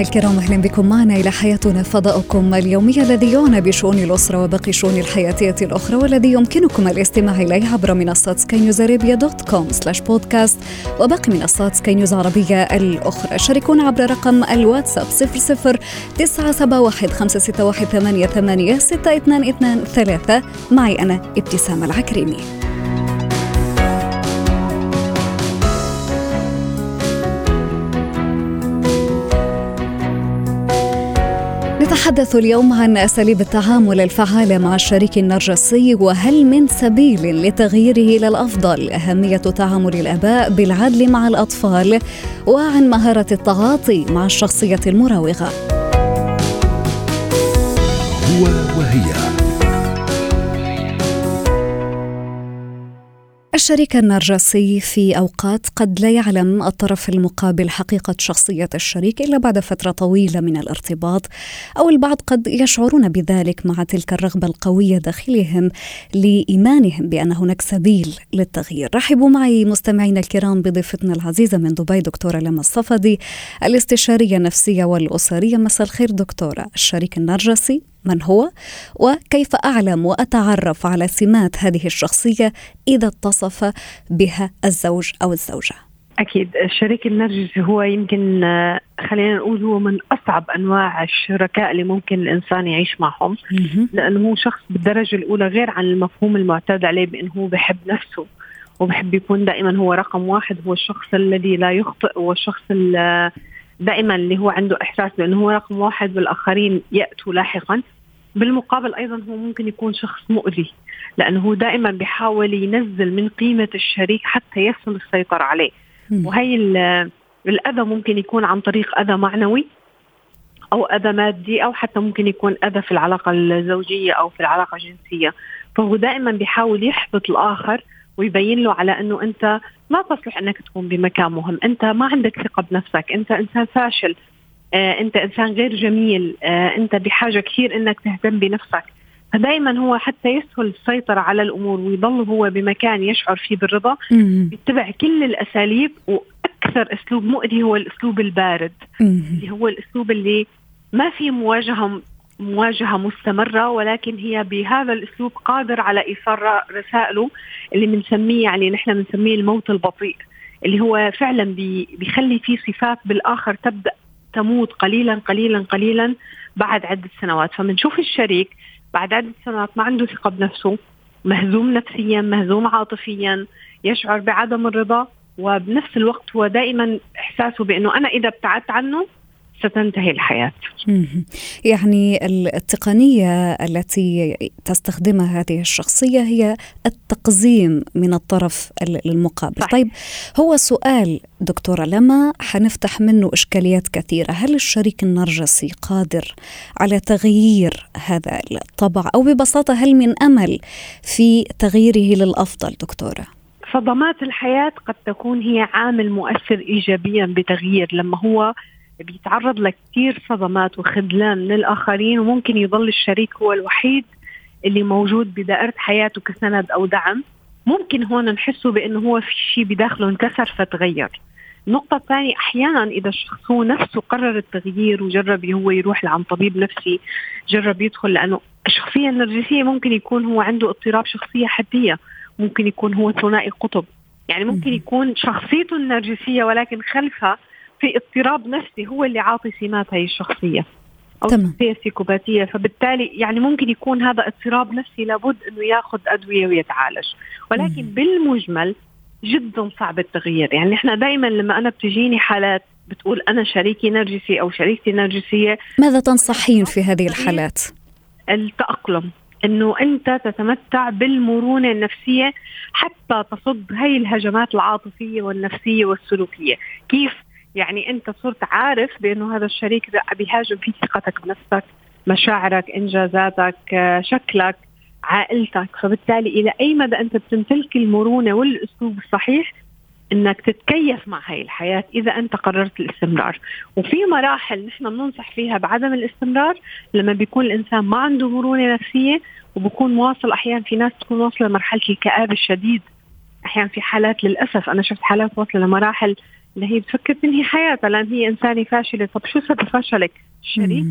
الكرام أهلا بكم معنا إلى حياتنا فضاؤكم اليومي الذي يعنى بشؤون الأسرة وباقي الشؤون الحياتية الأخرى والذي يمكنكم الاستماع إليه عبر منصات سكاي نيوز ارابيا dot com slash podcast وباقي منصات سكاي نيوز عربيه الأخرى. شاركونا عبر رقم الواتساب 00 971 561 88 6223 معي أنا ابتسام العكريمي. نتحدث اليوم عن أساليب التعامل الفعالة مع الشريك النرجسي وهل من سبيل لتغييره إلى الأفضل؟ أهمية تعامل الآباء بالعدل مع الأطفال وعن مهارة التعاطي مع الشخصية المراوغة. هو وهي. الشريك النرجسي في أوقات قد لا يعلم الطرف المقابل حقيقة شخصية الشريك إلا بعد فترة طويلة من الارتباط أو البعض قد يشعرون بذلك مع تلك الرغبة القوية داخلهم لإيمانهم بأن هناك سبيل للتغيير. رحبوا معي مستمعينا الكرام بضيفتنا العزيزة من دبي دكتورة لما الصفدي الاستشارية النفسية والأسرية مساء الخير دكتورة. الشريك النرجسي من هو وكيف أعلم وأتعرف على سمات هذه الشخصية إذا اتصف بها الزوج أو الزوجة؟ أكيد. الشريك النرجسي هو يمكن خلينا نقول هو من أصعب أنواع الشركاء اللي ممكن الإنسان يعيش معهم. لأنه هو شخص بالدرجة الأولى غير عن المفهوم المعتاد عليه بأنه هو بحب نفسه وبحب يكون دائما هو رقم واحد هو الشخص الذي لا يخطئ هو الشخص دائما اللي هو عنده إحساس بأنه هو رقم واحد والآخرين يأتوا لاحقا. بالمقابل أيضا هو ممكن يكون شخص مؤذي لأنه هو دائما بيحاول ينزل من قيمة الشريك حتى يصل السيطرة عليه. وهي الأذى ممكن يكون عن طريق أذى معنوي أو أذى مادي أو حتى ممكن يكون أذى في العلاقة الزوجية أو في العلاقة الجنسية. فهو دائما بيحاول يحبط الآخر ويبين له على إنه أنت ما تصلح إنك تكون بمكان مهم، أنت ما عندك ثقة بنفسك، أنت إنسان فاشل، آه أنت إنسان غير جميل، آه أنت بحاجة كثير إنك تهتم بنفسك، فدائما هو حتى يسهل السيطرة على الأمور ويضل هو بمكان يشعر فيه بالرضا. بيتبع كل الأساليب وأكثر أسلوب مؤذي هو الأسلوب البارد اللي هو الأسلوب اللي ما في مواجهة مواجهة مستمرة ولكن هي بهذا الأسلوب قادر على إيصال رسائله اللي بنسميه يعني نحن بنسميه الموت البطيء اللي هو فعلا بيخلي في صفات بالآخر تبدأ تموت قليلا قليلا قليلا بعد عدة سنوات. فبنشوف الشريك بعد عدة سنوات ما عنده ثقة بنفسه مهزوم نفسيا مهزوم عاطفيا يشعر بعدم الرضا وبنفس الوقت هو دائما إحساسه بأنه أنا إذا ابتعدت عنه ستنتهي الحياة. يعني التقنية التي تستخدمها هذه الشخصية هي التقزيم من الطرف المقابل. صحيح. طيب هو سؤال دكتورة لما حنفتح منه إشكاليات كثيرة. هل الشريك النرجسي قادر على تغيير هذا الطبع؟ أو ببساطة هل من أمل في تغييره للأفضل دكتورة؟ صدمات الحياة قد تكون هي عامل مؤثر إيجابيا بتغيير لما هو بيتعرض لكثير صدمات وخذلان من الآخرين وممكن يظل الشريك هو الوحيد اللي موجود بدائرة حياته كسند أو دعم. ممكن هون نحسه بأنه هو في شيء بداخله انكسر فتغير. النقطة الثانية أحيانا إذا الشخص هو نفسه قرر التغيير وجرب هو يروح لعند طبيب نفسي جرب يدخل لأنه الشخصية النرجسية ممكن يكون هو عنده اضطراب شخصية حدية ممكن يكون هو ثنائي قطب. يعني ممكن يكون شخصيته النرجسية ولكن خلفها في اضطراب نفسي هو اللي عاطي سمات هي الشخصية. أو تمام. شخصيه سيكوباتيه فبالتالي يعني ممكن يكون هذا اضطراب نفسي لابد إنه ياخذ أدوية ويتعالج. ولكن مم. بالمجمل جدا صعب التغيير. يعني إحنا دائما لما أنا بتجيني حالات بتقول أنا شريكي نرجسي أو شريكتي نرجسية. ماذا تنصحين في هذه الحالات؟ التأقلم. إنه أنت تتمتع بالمرونة النفسية حتى تصد هي الهجمات العاطفية والنفسية والسلوكية. كيف؟ يعني أنت صرت عارف بأنه هذا الشريك بيهاجم في ثقتك بنفسك مشاعرك إنجازاتك شكلك عائلتك. فبالتالي إلى أي مدى أنت بتمتلك المرونة والأسلوب الصحيح إنك تتكيف مع هاي الحياة إذا أنت قررت الاستمرار. وفي مراحل نحن بننصح فيها بعدم الاستمرار لما بيكون الإنسان ما عنده مرونة نفسية وبكون واصل أحيانا في ناس تكون واصلة لمرحلة الكآبة الشديد. أحيانا في حالات للأسف أنا شفت حالات واصلة لمراحل اللي هي بتفكر تنهي حياتها لأن هي إنسانة فاشلة. طب شو سبب فشلك؟ الشريك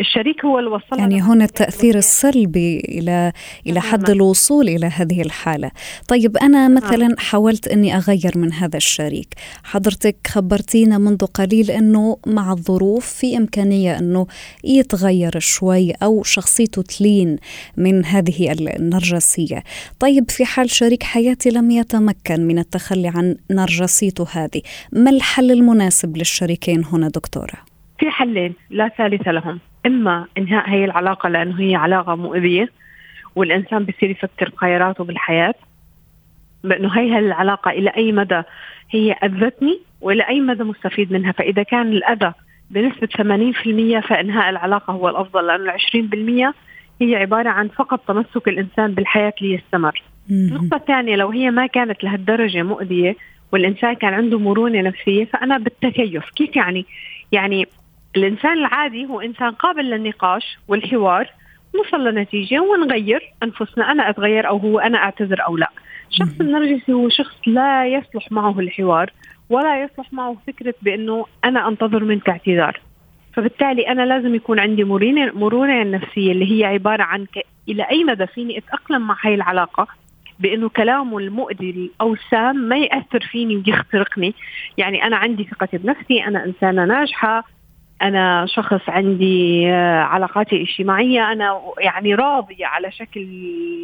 الشريك هو اللي وصلها يعني هنا التأثير السلبي إلى إلى حد الوصول إلى هذه الحالة. طيب أنا مثلا حاولت أني أغير من هذا الشريك. حضرتك خبرتينا منذ قليل أنه مع الظروف في إمكانية أنه يتغير شوي أو شخصيته تلين من هذه النرجسية. طيب في حال شريك حياتي لم يتمكن من التخلي عن نرجسيته هذه ما الحل المناسب للشريكين هنا دكتورة؟ في حلين لا ثالث لهم. إما إنهاء هي العلاقة لأنه هي علاقة مؤذية والإنسان بصير يفكر بخياراته بالحياة. بأنه هي العلاقه إلى أي مدى هي أذتني وإلى أي مدى مستفيد منها. فإذا كان الأذى بنسبة 80% فإنهاء العلاقة هو الأفضل لأنه 20% هي عبارة عن فقط تمسك الإنسان بالحياة ليستمر. النقطه الثانية لو هي ما كانت لهالدرجة مؤذية والإنسان كان عنده مرونة نفسية فأنا بالتكيف، كيف يعني؟ يعني الإنسان العادي هو إنسان قابل للنقاش والحوار نوصل لنتيجة ونغير أنفسنا أنا أتغير أو هو أنا أعتذر أو لا. الشخص النرجسي هو شخص لا يصلح معه الحوار ولا يصلح معه فكرة بأنه أنا أنتظر منك اعتذار. فبالتالي أنا لازم يكون عندي مرونه مرونة النفسيه اللي هي عبارة عن ك... إلى أي مدى فيني أتأقلم مع هاي العلاقة؟ بأنه كلامه المؤذي أو السام ما يأثر فيني ويخترقني. يعني أنا عندي ثقتي بنفسي أنا إنسانة ناجحة أنا شخص عندي آه، علاقاتي الاجتماعيه أنا يعني راضية على شكل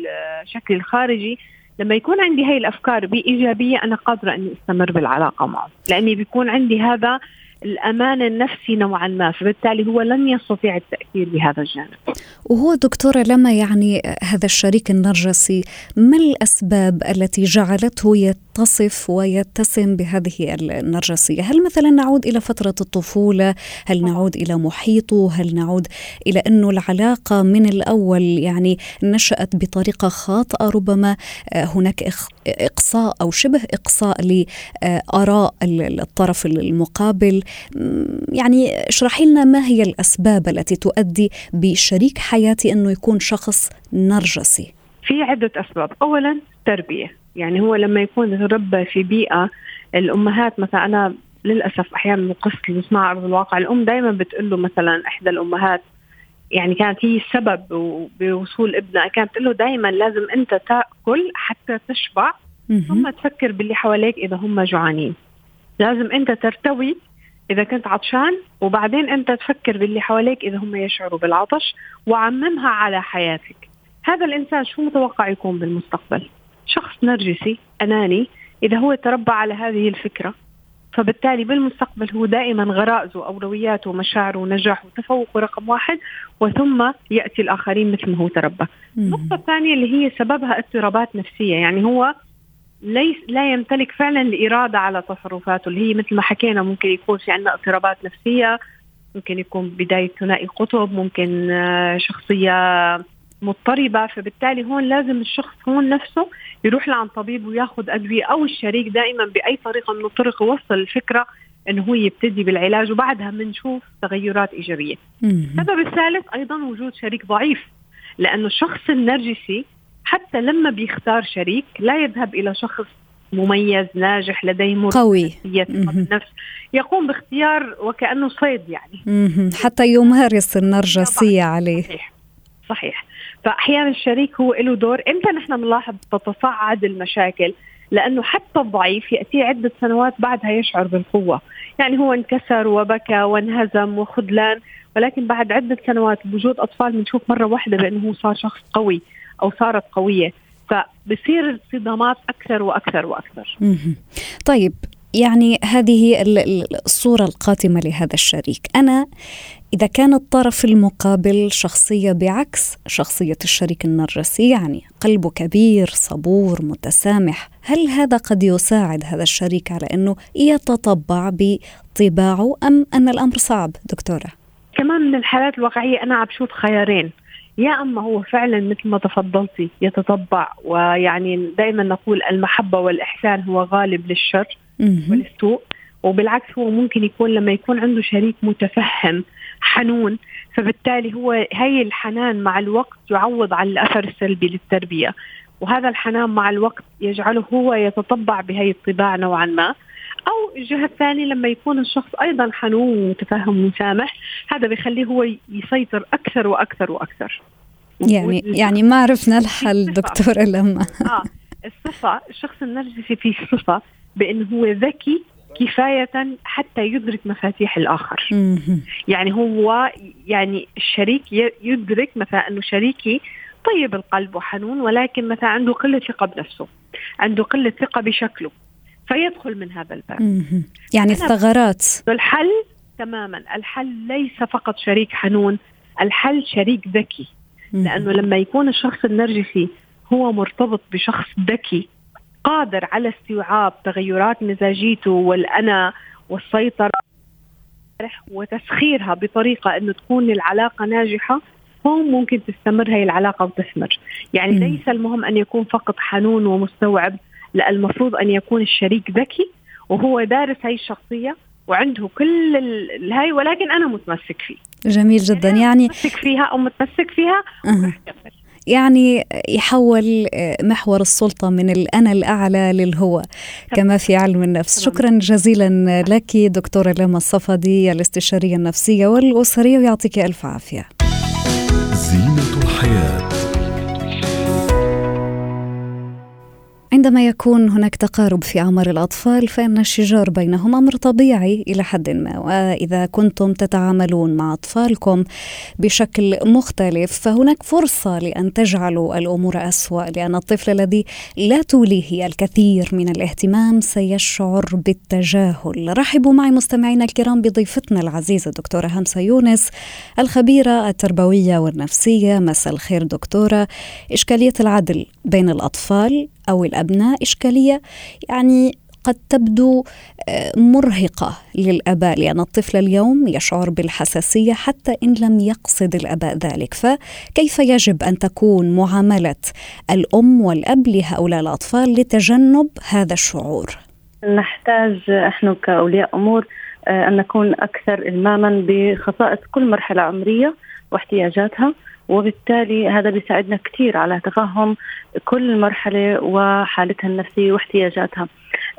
آه، شكل الخارجي لما يكون عندي هاي الأفكار بإيجابية أنا قادرة إني أستمر بالعلاقة معه. لأني بيكون عندي هذا الأمان النفسي نوعا ما فبالتالي هو لن يستطيع التأثير بهذا الجانب. وهو دكتورة لما يعني هذا الشريك النرجسي ما الأسباب التي جعلته يتصف ويتسم بهذه النرجسية؟ هل مثلا نعود إلى فترة الطفولة؟ هل نعود إلى محيطه؟ هل نعود إلى انه العلاقة من الأول يعني نشأت بطريقة خاطئة؟ ربما هناك إقصاء أو شبه إقصاء لآراء الطرف المقابل. يعني اشرحي لنا ما هي الأسباب التي تؤدي بشريك حياتي إنه يكون شخص نرجسي. في عدة أسباب. اولا تربية. يعني هو لما يكون تربى في بيئة الأمهات مثلا أنا للأسف أحيانا من اللي بسمعها الواقع. الأم دائما بتقول له مثلا إحدى الأمهات يعني كانت هي السبب بوصول ابنها كانت تقول له دائما لازم أنت تأكل حتى تشبع ثم تفكر باللي حواليك إذا هم جوعانين. لازم أنت ترتوي إذا كنت عطشان وبعدين أنت تفكر باللي حواليك إذا هم يشعروا بالعطش وعممها على حياتك. هذا الإنسان شو متوقع يكون بالمستقبل؟ شخص نرجسي أناني إذا هو تربى على هذه الفكرة. فبالتالي بالمستقبل هو دائما غرائزه أولوياته ومشاعره ونجاحه وتفوقه رقم واحد وثم يأتي الآخرين مثل ما هو تربى. النقطة الثانية اللي هي سببها اضطرابات نفسية يعني هو ليس لا يمتلك فعلا الإرادة على تصرفاته اللي هي مثل ما حكينا ممكن يكون في عندنا اضطرابات نفسية ممكن يكون بداية ثنائي قطب ممكن آه، شخصية مضطربة فبالتالي هون لازم الشخص هون نفسه يروح لعند طبيب وياخذ أدوية أو الشريك دائما بأي طريقة من الطرق يوصل الفكرة إنه هو يبتدي بالعلاج وبعدها بنشوف تغيرات إيجابية. السبب الثالث أيضا وجود شريك ضعيف لأنه الشخص النرجسي حتى لما بيختار شريك لا يذهب إلى شخص مميز ناجح لديه قوي. النفس يقوم باختيار وكأنه صيد يعني. حتى يمارس النرجسيه عليه. صحيح. صحيح. فأحيانا الشريك هو له دور. إمتى نحن بنلاحظ تتصاعد المشاكل؟ لأنه حتى الضعيف ياتي عدة سنوات بعدها يشعر بالقوة. يعني هو انكسر وبكى وانهزم وخذلان ولكن بعد عدة سنوات بوجود أطفال بنشوف مرة واحدة بأنه هو صار شخص قوي أو صارت قوية. فبصير الصدامات أكثر وأكثر وأكثر. طيب يعني هذه الصورة القاتمة لهذا الشريك أنا إذا كان الطرف المقابل شخصية بعكس شخصية الشريك النرجسي يعني قلبه كبير صبور متسامح هل هذا قد يساعد هذا الشريك على أنه يتطبع بطباعه أم أن الأمر صعب دكتورة؟ كمان من الحالات الواقعية أنا عم بشوف خيارين يا أما هو فعلا مثل ما تفضلتي يتطبع ويعني دائما نقول المحبة والإحسان هو غالب للشر وللسوء وبالعكس هو ممكن يكون لما يكون عنده شريك متفهم حنون فبالتالي هو هي الحنان مع الوقت يعوض عن الأثر السلبي للتربية. وهذا الحنان مع الوقت يجعله هو يتطبع بهي الطباع نوعا ما. أو الجهة الثانية لما يكون الشخص أيضا حنون ومتفهم ومسامح هذا بيخليه هو يسيطر أكثر وأكثر وأكثر. يعني يعني ما عرفنا الحل دكتوره لما آه الصفة الشخص النرجسي فيه صفة بانه هو ذكي كفاية حتى يدرك مفاتيح الآخر. يعني هو يعني الشريك يدرك مثلا أنه شريكي طيب القلب وحنون ولكن مثلا عنده قلة ثقة بنفسه عنده قلة ثقة بشكله فيدخل من هذا الباب. يعني الثغرات الحل تماما. الحل ليس فقط شريك حنون الحل شريك ذكي. لأنه لما يكون الشخص النرجسي هو مرتبط بشخص ذكي قادر على استيعاب تغيرات مزاجيته والأنا والسيطرة وتسخيرها بطريقة أنه تكون العلاقة ناجحة هون ممكن تستمر هي العلاقة وتثمر يعني م. ليس المهم أن يكون فقط حنون ومستوعب لا المفروض أن يكون الشريك ذكي وهو دارس هاي الشخصية وعنده كل الهاي ولكن أنا متمسك فيه جميل جدا يعني متمسك فيها أو متمسك فيها أه. يعني يحول محور السلطة من الأنا الأعلى للهو كما في علم النفس. شكرا جزيلا لك دكتورة لما الصفدي الاستشارية النفسية والأسرية ويعطيك ألف عافية. زينة الحياة. عندما يكون هناك تقارب في أعمار الأطفال فإن الشجار بينهم أمر طبيعي إلى حد ما. وإذا كنتم تتعاملون مع أطفالكم بشكل مختلف فهناك فرصة لأن تجعلوا الأمور أسوأ لأن الطفل الذي لا توليه الكثير من الاهتمام سيشعر بالتجاهل. رحبوا معي مستمعينا الكرام بضيفتنا العزيزة دكتورة همسة يونس الخبيرة التربوية والنفسية. مساء الخير دكتورة. إشكالية العدل بين الأطفال أو الأبناء إشكالية يعني قد تبدو آه، مرهقة للآباء لأن الطفل اليوم يشعر بالحساسية حتى إن لم يقصد الآباء ذلك فكيف يجب أن تكون معاملة الأم والأب لهؤلاء الأطفال لتجنب هذا الشعور؟ نحتاج إحنا كأولياء أمور آه، أن نكون أكثر إلماما بخصائص كل مرحلة عمرية واحتياجاتها وبالتالي هذا بيساعدنا كثير على تفهم كل مرحلة وحالتها النفسية واحتياجاتها.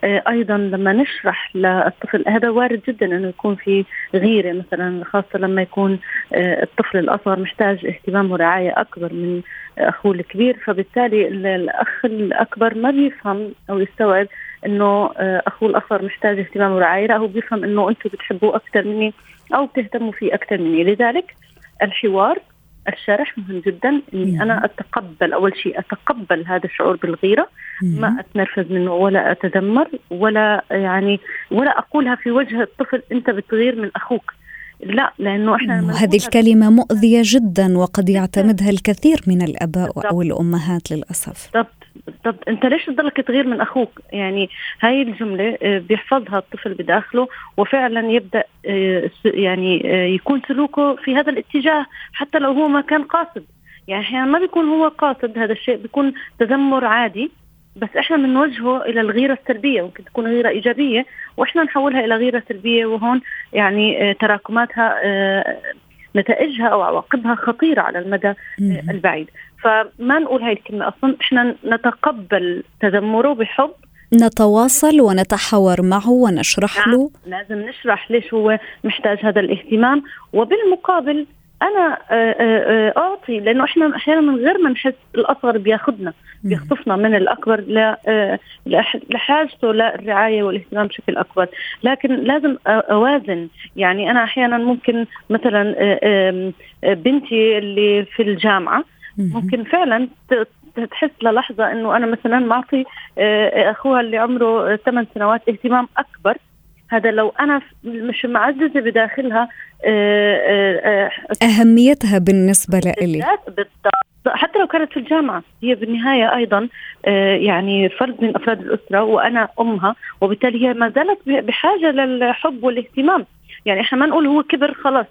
آه، أيضا لما نشرح للطفل هذا وارد جدا إنه يكون في غيرة مثلا خاصة لما يكون آه، الطفل الأصغر محتاج اهتمام ورعاية أكبر من أخوه الكبير فبالتالي الأخ الأكبر ما بيفهم أو يستوعب إنه آه، أخوه الأصغر محتاج اهتمام ورعاية لا هو بيفهم إنه أنتم بتحبوه أكثر مني أو بتهتموا فيه أكثر مني. لذلك الحوار الشرح مهم جدا. إني أنا أتقبل أول شيء أتقبل هذا الشعور بالغيرة. ما أتنرفز منه ولا اتذمر ولا يعني ولا أقولها في وجه الطفل أنت بتغير من أخوك. لا لأنه إحنا هذه الكلمة مؤذية جدا وقد يعتمدها الكثير من الأباء أو الأمهات للأسف. بالضبط. بالضبط انت ليش تضلك تغير من أخوك؟ يعني هاي الجملة آه، بيحفظها الطفل بداخله وفعلا يبدأ آه، يعني آه، يكون سلوكه في هذا الاتجاه حتى لو هو ما كان قاصد. يعني أحيانا ما بيكون هو قاصد هذا الشيء بيكون تذمر عادي بس إحنا بنوجهه إلى الغيرة السلبية. ممكن تكون غيرة إيجابية وإحنا نحولها إلى غيرة سلبية وهون يعني تراكماتها نتائجها أو عواقبها خطيرة على المدى البعيد. فما نقول هاي الكلمة أصلا. إحنا نتقبل تذمره بحب. نتواصل ونتحاور معه ونشرح نعم. له. لازم نشرح ليش هو محتاج هذا الاهتمام. وبالمقابل أنا آه، آه، آه، أعطي لأنه إحنا أحيانا من غير ما نحس الأصغر بياخذنا بيخطفنا من الأكبر لحاجته للرعايه والاهتمام بشكل أكبر. لكن لازم أوازن. يعني أنا أحيانا ممكن مثلا بنتي اللي في الجامعة ممكن فعلا تحس للحظة إنه أنا مثلا معطي أخوها اللي عمره 8 سنوات اهتمام أكبر. هذا لو أنا مش معززة بداخلها أهميتها بالنسبة لإلي. حتى لو كانت في الجامعة هي بالنهاية أيضا يعني فرد من أفراد الأسرة وأنا أمها وبالتالي هي ما زالت بحاجة للحب والاهتمام. يعني إحنا ما نقول هو كبر خلاص.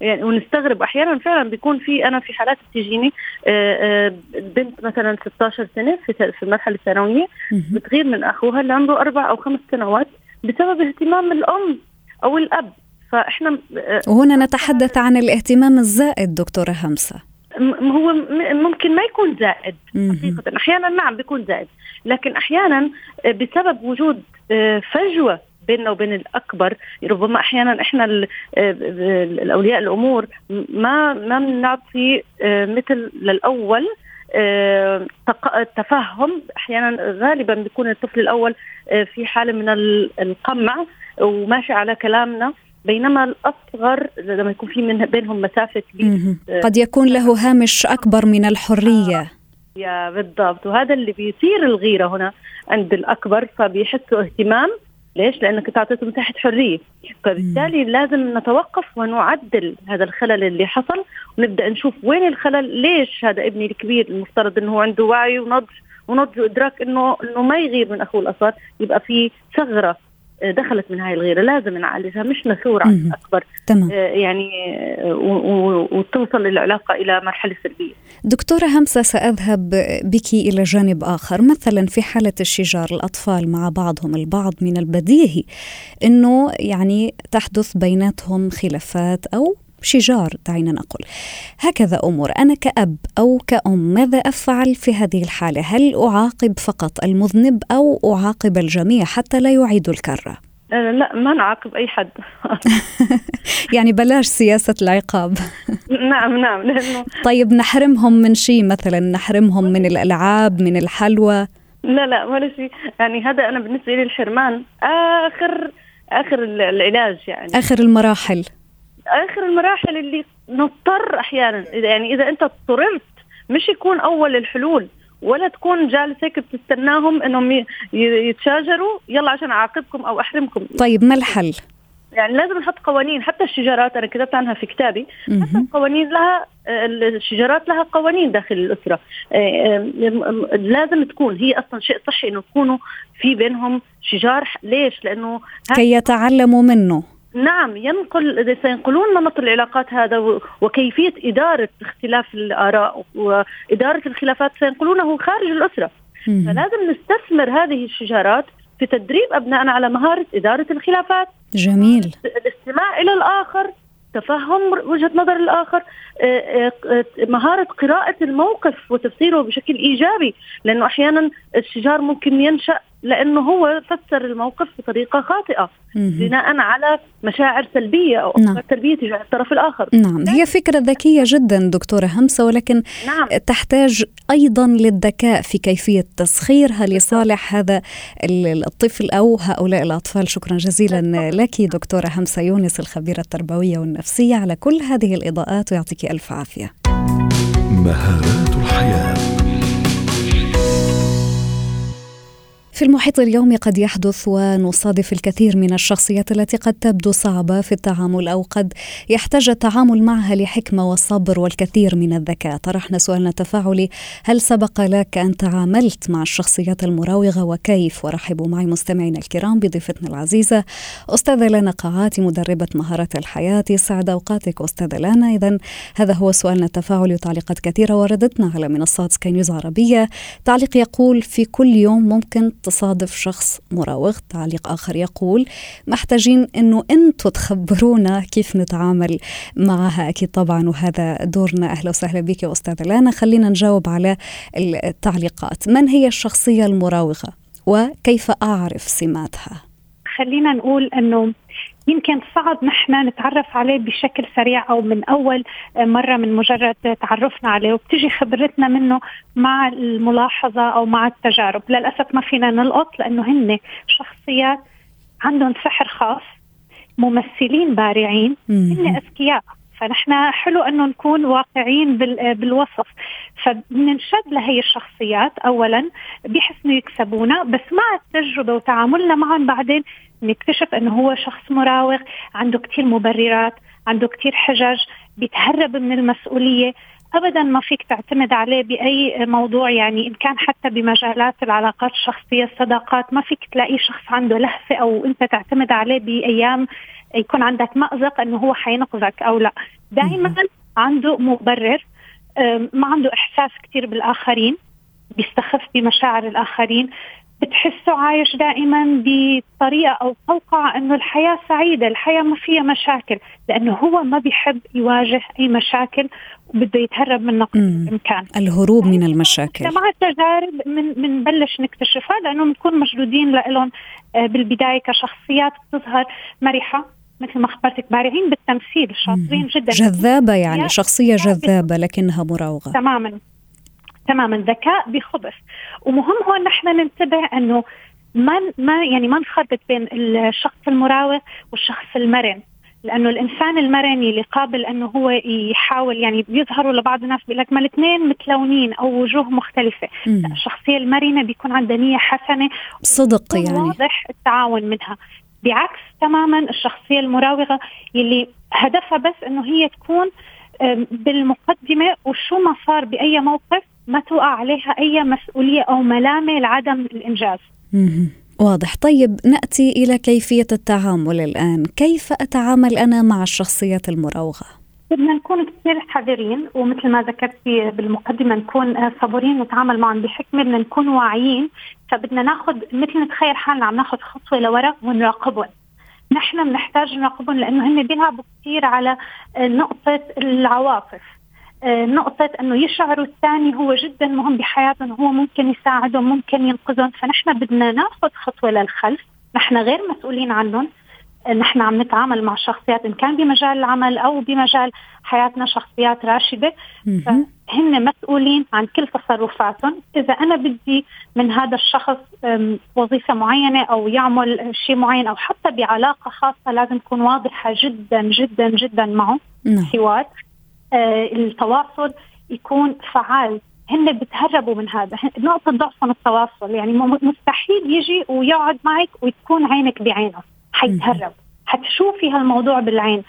يعني ونستغرب أحيانا فعلا بيكون في أنا في حالات بتجيني آه، آه، بنت مثلا 16 سنة في في المرحله الثانويه بتغير من أخوها اللي عمره أربع أو خمس سنوات بسبب اهتمام الأم أو الأب. فإحنا وهنا نتحدث عن الاهتمام الزائد دكتورة همسة. هو ممكن ما يكون زائد حقيقة. أحيانا نعم بيكون زائد لكن أحيانا بسبب وجود فجوة بيننا وبين الأكبر ربما أحيانا إحنا الأولياء الأمور ما ما بنعطي مثل للأول تفهم. أحيانا غالبا بيكون الطفل الأول في حالة من القمع وماشي على كلامنا. بينما الأصغر لما يكون في من بينهم مسافة كبيرة قد يكون له هامش أكبر من الحرية. آه. يا بالضبط. وهذا اللي بيثير الغيرة هنا عند الأكبر فبيحسوا اهتمام. ليش؟ لانك تعطيته مساحة حرية، فبالتالي لازم نتوقف ونعدل هذا الخلل اللي حصل ونبدأ نشوف وين الخلل، ليش هذا ابني الكبير المفترض إنه عنده وعي ونضج ونضج وإدراك إنه إنه ما يغير من أخوه الأصغر، يبقى في ثغرة. دخلت من هاي الغيرة لازم نعالجها مش نثور عن أكبر. تمام. آه، يعني آه، وتوصل العلاقه إلى مرحلة سلبية. دكتورة همسة سأذهب بك إلى جانب آخر. مثلا في حالة الشجار الأطفال مع بعضهم البعض من البديهي إنه يعني تحدث بيناتهم خلافات أو شجار دعينا نقول. هكذا أمور. أنا كأب أو كأم ماذا أفعل في هذه الحالة؟ هل أعاقب فقط المذنب أو أعاقب الجميع حتى لا يعيدوا الكرة؟ أه، لا ما نعاقب أي حد. يعني بلاش سياسة العقاب. نعم نعم لأنه طيب نحرمهم من شيء مثلا؟ نحرمهم من الألعاب من الحلوى؟ لا لا ولا شيء يعني هذا أنا بالنسبة لي الحرمان. آخر آخر العلاج يعني. آخر المراحل. آخر المراحل اللي نضطر أحيانا يعني إذا أنت اضطررت مش يكون أول الحلول ولا تكون جالس هيك بتستناهم إنهم يتشاجروا يلا عشان أعاقبكم أو أحرمكم طيب ما الحل؟ يعني لازم نحط قوانين حتى الشجارات أنا كتبت عنها في كتابي حتى القوانين لها الشجارات لها قوانين داخل الأسرة آه، آه، لازم تكون هي أصلا شيء صحي إنه يكونوا في بينهم شجار ليش؟ لأنه كي يتعلموا منه نعم ينقل سينقلون نمط العلاقات هذا وكيفية إدارة اختلاف الآراء وإدارة الخلافات سينقلونه خارج الأسرة. فلازم نستثمر هذه الشجارات في تدريب أبنائنا على مهارة إدارة الخلافات. جميل. الاستماع إلى الآخر تفهم وجهة نظر الآخر آه، آه، مهارة قراءة الموقف وتفسيره بشكل إيجابي لأنه أحيانا الشجار ممكن ينشأ لأنه هو فسر الموقف بطريقة خاطئة بناء على مشاعر سلبية أو افكار نعم. سلبية تجاه الطرف الآخر. نعم هي فكرة ذكية جدا دكتورة همسة ولكن نعم. تحتاج أيضا للذكاء في كيفية تسخيرها لصالح هذا الطفل أو هؤلاء الأطفال. شكرا جزيلا لك دكتورة همسة يونس الخبيرة التربوية والنفسية على كل هذه الإضاءات ويعطيك ألف عافية. مهارات الحياة. في المحيط اليومي قد يحدث ونصادف الكثير من الشخصيات التي قد تبدو صعبة في التعامل أو قد يحتاج التعامل معها لحكمة والصبر والكثير من الذكاء. طرحنا سؤالنا التفاعلي. هل سبق لك أن تعاملت مع الشخصيات المراوغة وكيف؟ ورحبوا معي مستمعينا الكرام بضيفتنا العزيزة أستاذة لنا قاعاتي مدربة مهارات الحياة. سعد أوقاتك أستاذة لنا إذا هذا هو سؤالنا التفاعلي وتعليقات كثيرة وردتنا على منصات سكاي نيوز عربية. تعليق يقول في كل يوم ممكن تصادف شخص مراوغ تعليق آخر يقول محتاجين أنه أنتم تخبرونا كيف نتعامل معها. أكيد طبعا وهذا دورنا. أهلا وسهلا بك يا أستاذة لانا. خلينا نجاوب على التعليقات. من هي الشخصية المراوغة؟ وكيف أعرف سماتها؟ خلينا نقول أنه يمكن صعب نحن نتعرف عليه بشكل سريع أو من أول مرة من مجرد تعرفنا عليه وبتجي خبرتنا منه مع الملاحظة أو مع التجارب، للأسف ما فينا نلقط لأنه هن شخصيات عندهم سحر خاص ممثلين بارعين هن أذكياء. فنحن حلو أنه نكون واقعيين بالوصف. فبننشد لهي الشخصيات اولا بيحسنوا يكسبونا بس مع التجربة وتعاملنا معهم بعدين نكتشف إنه هو شخص مراوغ عنده كثير مبررات عنده كثير حجج بيتهرب من المسؤولية. ابدا ما فيك تعتمد عليه بأي موضوع يعني إن كان حتى بمجالات العلاقات الشخصية الصداقات. ما فيك تلاقي شخص عنده لهفة أو أنت تعتمد عليه بأيام يكون عندك مأزق إنه هو حينقذك أو لا. دائما عنده مبرر ما عنده إحساس كثير بالآخرين بيستخف بمشاعر الآخرين. بتحسه عايش دائما بطريقة أو قوقعه إنه الحياة سعيدة، الحياة ما فيها مشاكل، لأنه هو ما بيحب يواجه أي مشاكل وبده يتهرب منها قدر الإمكان. الهروب من المشاكل. مع التجارب من بنبلش نكتشفها لأنه بنكون مشدودين لهم آه، بالبداية كشخصيات بتظهر مرحة مثل ما اخبرتك بارعين بالتمثيل شاطرين جدا. جذابة يعني شخصية جذابة لكنها مراوغة. تماما. تماما ذكاء بخبث. ومهم هون نحن ننتبه إنه ما ما يعني ما نخربط بين الشخص المراوغ والشخص المرن. لأنه الإنسان المرن اللي قابل إنه هو يحاول يعني بيظهروا لبعض الناس بيقول لك ما الاثنين متلونين أو وجوه مختلفة. الشخصية المرنة بيكون عندها نية حسنة صدق يعني. واضح التعاون منها. بعكس تماما الشخصية المراوغة اللي هدفها بس إنه هي تكون بالمقدمة وشو ما صار بأي موقف ما توقع عليها أي مسؤولية أو ملامة لعدم الإنجاز. واضح. طيب نأتي إلى كيفية التعامل الآن. كيف أتعامل أنا مع الشخصيات المراوغة؟ بدنا نكون كثير حذرين ومثل ما ذكرتي بالمقدمة نكون صبورين نتعامل معهم بحكمة بدنا نكون واعيين. فبدنا ناخذ مثل نتخيل حالنا عم ناخذ خطوة لورا ونراقبهم. نحن بنحتاج نراقبهم لأنه هن بيلعبوا كثير على نقطة العواطف. نقطة أنه يشعروا الثاني هو جدا مهم بحياتهم هو ممكن يساعدهم ممكن ينقذهم. فنحن بدنا ناخذ خطوة للخلف. نحن غير مسؤولين عنهم. آه، نحن عم نتعامل مع شخصيات إن كان بمجال العمل أو بمجال حياتنا شخصيات راشدة. فهن مسؤولين عن كل تصرفاتهم. إذا أنا بدي من هذا الشخص وظيفة معينة أو يعمل شيء معين أو حتى بعلاقة خاصة لازم تكون واضحة جدا جدا جدا معه. نعم. حوار آه، التواصل يكون فعال. هن بتهربوا من هذا. نقطة ضعفهم التواصل. يعني مستحيل يجي ويقعد معك وتكون عينك بعينه. حيتهرب. حتشوفي هالموضوع بالعين.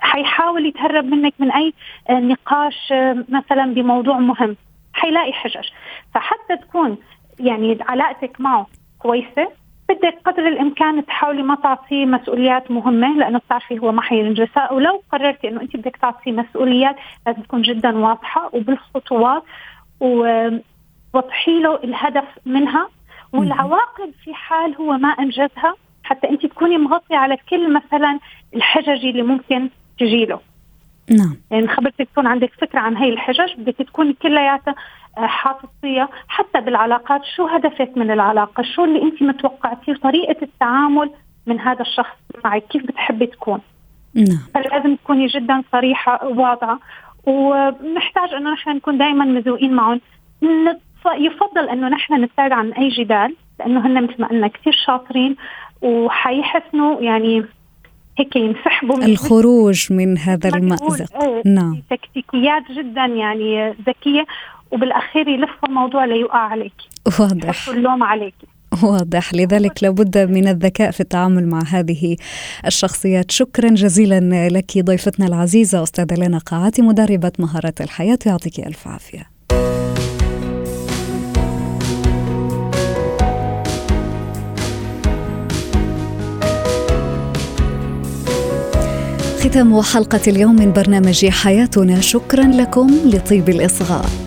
حيحاول يتهرب منك من أي آه، نقاش آه، مثلا بموضوع مهم. حيلاقي حجج. فحتى تكون يعني علاقتك معه كويسة بدك قدر الإمكان تحاولي ما تعطيه مسؤوليات مهمة لأنه بتعرفي هو ما حينجزها. ولو قررتي إنه أنت بدك تعطيه مسؤوليات لازم تكون جدا واضحة وبالخطوات ووضحي له الهدف منها. والعواقب في حال هو ما أنجزها حتى أنت تكوني مغطية على كل مثلا الحجج اللي ممكن تجي له. نعم. يعني خبرتك تكون عندك فكرة عن هي الحجج بدك تكوني كلياتها حاططيها حتى بالعلاقات شو هدفك من العلاقة؟ شو اللي أنت متوقعتيه؟ طريقة التعامل من هذا الشخص معك كيف بتحبي تكون؟ نعم. فلازم تكوني جدا صريحة وواضحه ونحتاج إنه نحن نكون دائما مذوقين معهم. يفضل إنه نحن نبتعد عن أي جدال لأنه هن مثل ما قلنا كثير شاطرين وحيحسنوا يعني هيك ينسحبوا من الخروج من هذا المأزق. نعم. تكتيكيات جدا يعني ذكية وبالأخير يلفوا الموضوع ليوقع عليك. واضح. اللوم عليك. واضح. لذلك لابد من الذكاء في التعامل مع هذه الشخصيات. شكرا جزيلا لك ضيفتنا العزيزة أستاذة لنا قاعاتي مدربة مهارات الحياة. يعطيك ألف عافية. ختام حلقة اليوم من برنامج حياتنا. شكرا لكم لطيب الإصغاء.